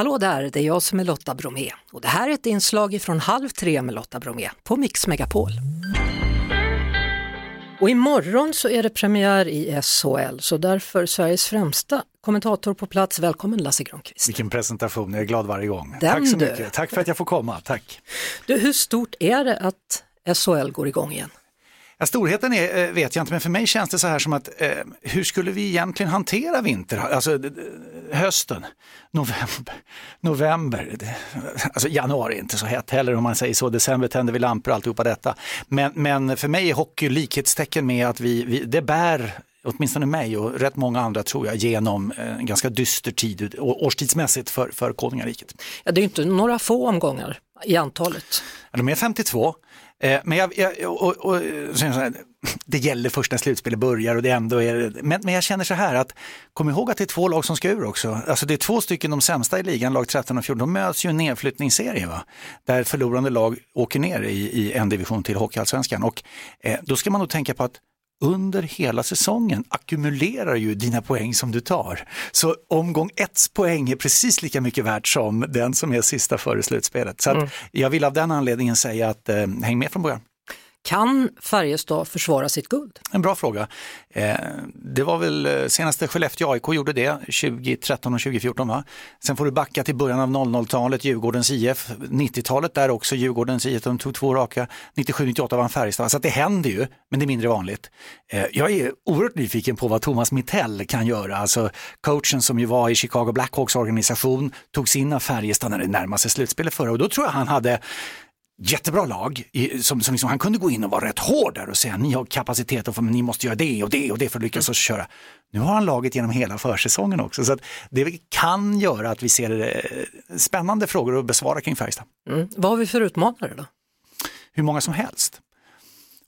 Hallå där, det är jag som är Lotta Bromé och det här är ett inslag från Halv tre med Lotta Bromé på Mix Megapol. Och imorgon så är det premiär i SHL, så därför Sveriges främsta kommentator på plats. Välkommen Lasse Granqvist. Vilken presentation, jag är glad varje gång. Den Tack så du. mycket, tack för att jag får komma, tack. Du, hur stort är det att SHL går igång igen? Ja, storheten är, eh, vet jag inte, men för mig känns det så här som att eh, hur skulle vi egentligen hantera vinter, alltså hösten, november, november, det, alltså januari är inte så hett heller om man säger så, december tänder vi lampor och alltihopa detta. Men, men för mig är hockey likhetstecken med att vi, vi, det bär åtminstone mig och rätt många andra tror jag, genom eh, en ganska dyster tid årstidsmässigt för, för konungariket. Ja, det är inte några få omgångar i antalet. Ja, De är 52. Eh, men jag, jag, och, och, och, det gäller först när slutspelet börjar och det ändå är, men, men jag känner så här att kom ihåg att det är två lag som ska ur också. Alltså det är två stycken de sämsta i ligan, lag 13 och 14, de möts ju i en nedflyttningsserie va? där förlorande lag åker ner i, i en division till Hockeyallsvenskan och eh, då ska man nog tänka på att under hela säsongen ackumulerar ju dina poäng som du tar. Så omgång ett poäng är precis lika mycket värt som den som är sista före slutspelet. Så att jag vill av den anledningen säga att eh, häng med från början. Kan Färjestad försvara sitt guld? En bra fråga. Eh, det var väl eh, senaste Skellefteå AIK gjorde det 2013 och 2014 va? Sen får du backa till början av 00-talet, Djurgårdens IF, 90-talet där också Djurgårdens IF, de tog två raka, 97-98 vann Färjestad, så att det händer ju, men det är mindre vanligt. Eh, jag är oerhört nyfiken på vad Thomas Mittell kan göra, alltså coachen som ju var i Chicago Blackhawks organisation, tog in av Färjestad när det närmade sig slutspelet förra och då tror jag han hade jättebra lag i, som, som liksom, han kunde gå in och vara rätt hård där och säga ni har kapacitet och för, ni måste göra det och det och det för att lyckas och köra. Nu har han laget genom hela försäsongen också så det kan göra att vi ser eh, spännande frågor att besvara kring Färjestad. Mm. Vad har vi för utmanare då? Hur många som helst.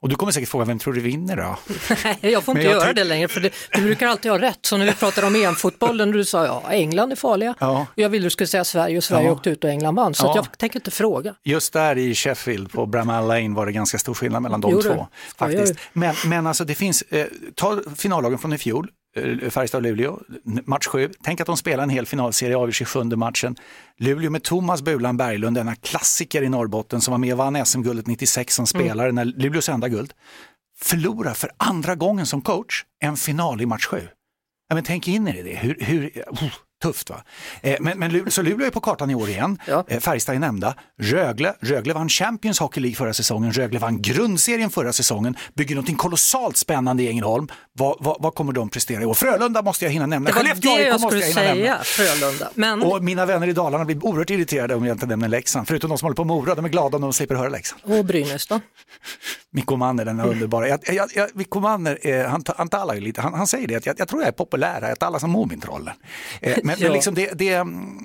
Och du kommer säkert fråga vem tror du vinner då? Nej, jag får inte jag göra tänk- det längre för det, du brukar alltid ha rätt. Så när vi pratade om EM-fotbollen, du sa ja, England är farliga. Ja. Och jag ville du skulle säga Sverige och Sverige Ja. åkte ut och England vann. Så Ja. jag tänker inte fråga. Just där i Sheffield på Bramall Lane var det ganska stor skillnad mellan de Jo, du. två. Faktiskt. du? Men, men alltså det finns, eh, ta finallagen från i fjol, Färjestad-Luleå, match sju. Tänk att de spelar en hel finalserie, avgörs i sjunde matchen. Luleå med Thomas Bulan Berglund, denna klassiker i Norrbotten som var med och vann SM-guldet 96 som spelare, när Luleås enda guld, förlorar för andra gången som coach en final i match sju. Ja, men tänk in er i det, hur, hur, oh, tufft va? Eh, men, men så Luleå är på kartan i år igen, Ja. eh, Färjestad är nämnda, Rögle, Rögle vann Champions Hockey League förra säsongen, Rögle vann grundserien förra säsongen, bygger något kolossalt spännande i Ängelholm. Vad, vad, vad kommer de prestera i år? Frölunda måste jag hinna nämna, Det var Skellefteå det jag skulle jag hinna nämna. säga, Frölunda. Men, Och mina vänner i Dalarna blir oerhört irriterade om jag inte nämner Leksand, förutom de som håller på Mora, de är glada om de slipper höra Leksand. och Brynäs då? Mikko Manner, den är underbara. Jag, jag, jag, Mikko Manner, eh, han, han talar ju lite, han, han säger det att jag, jag tror jag är populär, att alla som Mumintrollen. Eh, men, Ja. men liksom det, det, mm,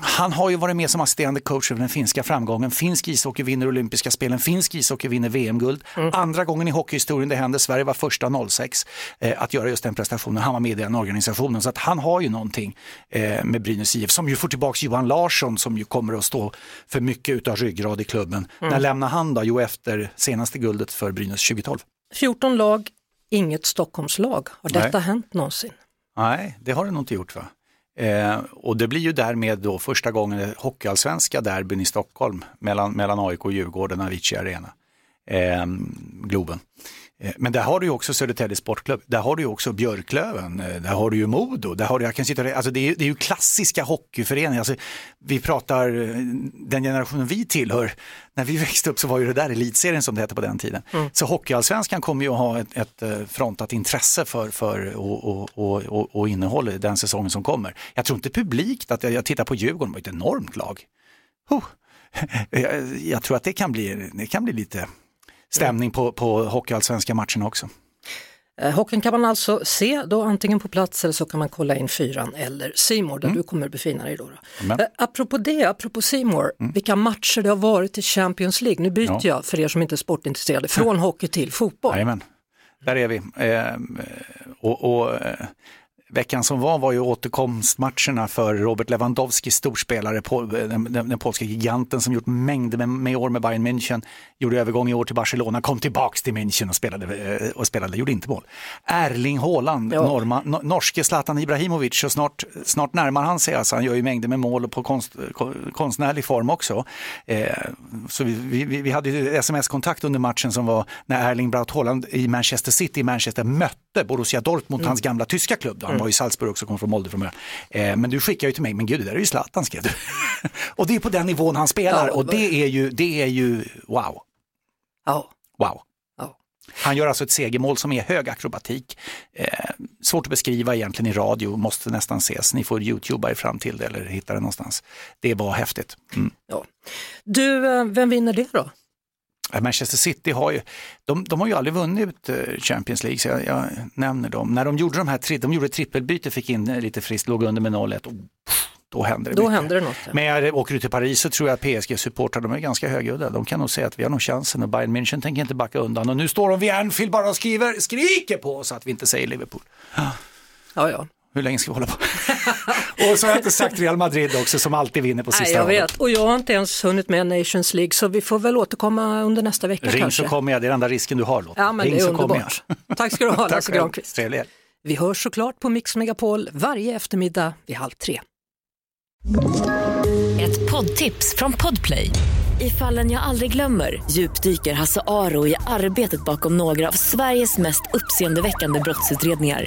han har ju varit med som assisterande coach över den finska framgången. Finsk ishockey vinner olympiska spelen, finsk ishockey vinner VM-guld. Andra gången i hockeyhistorien det händer, Sverige var första 06 eh, att göra just den prestationen. Han var med i den organisationen, så att han har ju någonting eh, med Brynäs IF, som ju får tillbaka Johan Larsson som ju kommer att stå för mycket utav ryggrad i klubben. När lämnar han då? Jo, efter senaste guldet för Brynäs 2012. 14 lag, inget Stockholmslag. Har detta Nej. hänt någonsin? Nej, det har det nog inte gjort va? Eh, och det blir ju därmed då första gången det hockeyallsvenska derbyn i Stockholm mellan, mellan AIK och Djurgården, Avicii Arena, eh, Globen. Men där har du ju också Södertälje Sportklubb, där har du ju också Björklöven, eh, där har du ju Modo, där har du, jag kan sitta, alltså det, är, det är ju klassiska hockeyföreningar. Alltså, vi pratar, eh, den generationen vi tillhör, när vi växte upp så var ju det där elitserien som det hette på den tiden. Så hockeyallsvenskan kommer ju att ha ett, ett eh, frontat intresse för, för och, och, och, och, innehåll i den säsongen som kommer. Jag tror inte publikt, att jag, jag tittar på Djurgården, det var ett enormt lag. Huh. Jag, jag tror att det kan bli, det kan bli lite stämning på, på hockeyallsvenska matcherna också. Eh, Hockeyn kan man alltså se då antingen på plats eller så kan man kolla in fyran eller Simor där du kommer befinna dig då. då. Eh, apropå det, apropå Simor, vilka matcher det har varit i Champions League. Nu byter Ja. jag för er som inte är sportintresserade från hockey till fotboll. Jajamän, där är vi. Eh, och, och, eh, veckan som var var ju återkomstmatcherna för Robert Lewandowski, storspelare, den, den, den polska giganten som gjort mängder med, med år med Bayern München, gjorde övergång i år till Barcelona, kom tillbaks till München och spelade, eh, och spelade gjorde inte mål. Erling Haaland, ja. norma, norske Zlatan Ibrahimovic, och snart, snart närmar han sig, alltså, han gör ju mängder med mål på konst, konstnärlig form också. Eh, så vi, vi, vi hade sms-kontakt under matchen som var när Erling Braut Haaland i Manchester City i Manchester mötte Borussia Dortmund, mm. hans gamla tyska klubb. Han mm. var i Salzburg också, kom från Molde från början. Eh, men du skickar ju till mig, men gud det där är ju Zlatan skrev du. och det är på den nivån han spelar ja, och det är ju, det är ju wow. Ja. Wow. Han gör alltså ett segermål som är hög akrobatik. Eh, svårt att beskriva egentligen i radio, måste nästan ses. Ni får youtuba er fram till det eller hitta det någonstans. Det är bara häftigt. Mm. Ja. Du, eh, vem vinner det då? Manchester City har ju, de, de har ju aldrig vunnit eh, Champions League, så jag, jag, nämner dem. När de gjorde de här, de gjorde trippelbyte, fick in lite friskt, låg under med 0-1 och då händer det Då mycket. händer det något. Ja. Men jag åker du till Paris så tror jag PSG-supportrar, de är ganska högljudda. De kan nog säga att vi har nog chansen och Bayern München tänker inte backa undan. Och nu står de vid Anfield bara och skriver, skriker på oss att vi inte säger Liverpool. Ja, ja. Hur länge ska vi hålla på? och så har jag inte sagt Real Madrid också som alltid vinner på sista Nej, jag vet. Och jag har inte ens hunnit med Nations League så vi får väl återkomma under nästa vecka Ring kanske. så kommer jag, det är den enda risken du har Lotta. Ja, men Ring det är så underbart. Tack ska du ha Lasse Granqvist. Trevligt. Vi hörs såklart på Mix Megapol varje eftermiddag vid halv tre. Ett poddtips från Podplay. I fallen jag aldrig glömmer djupdyker Hasse Aro i arbetet bakom några av Sveriges mest uppseendeväckande brottsutredningar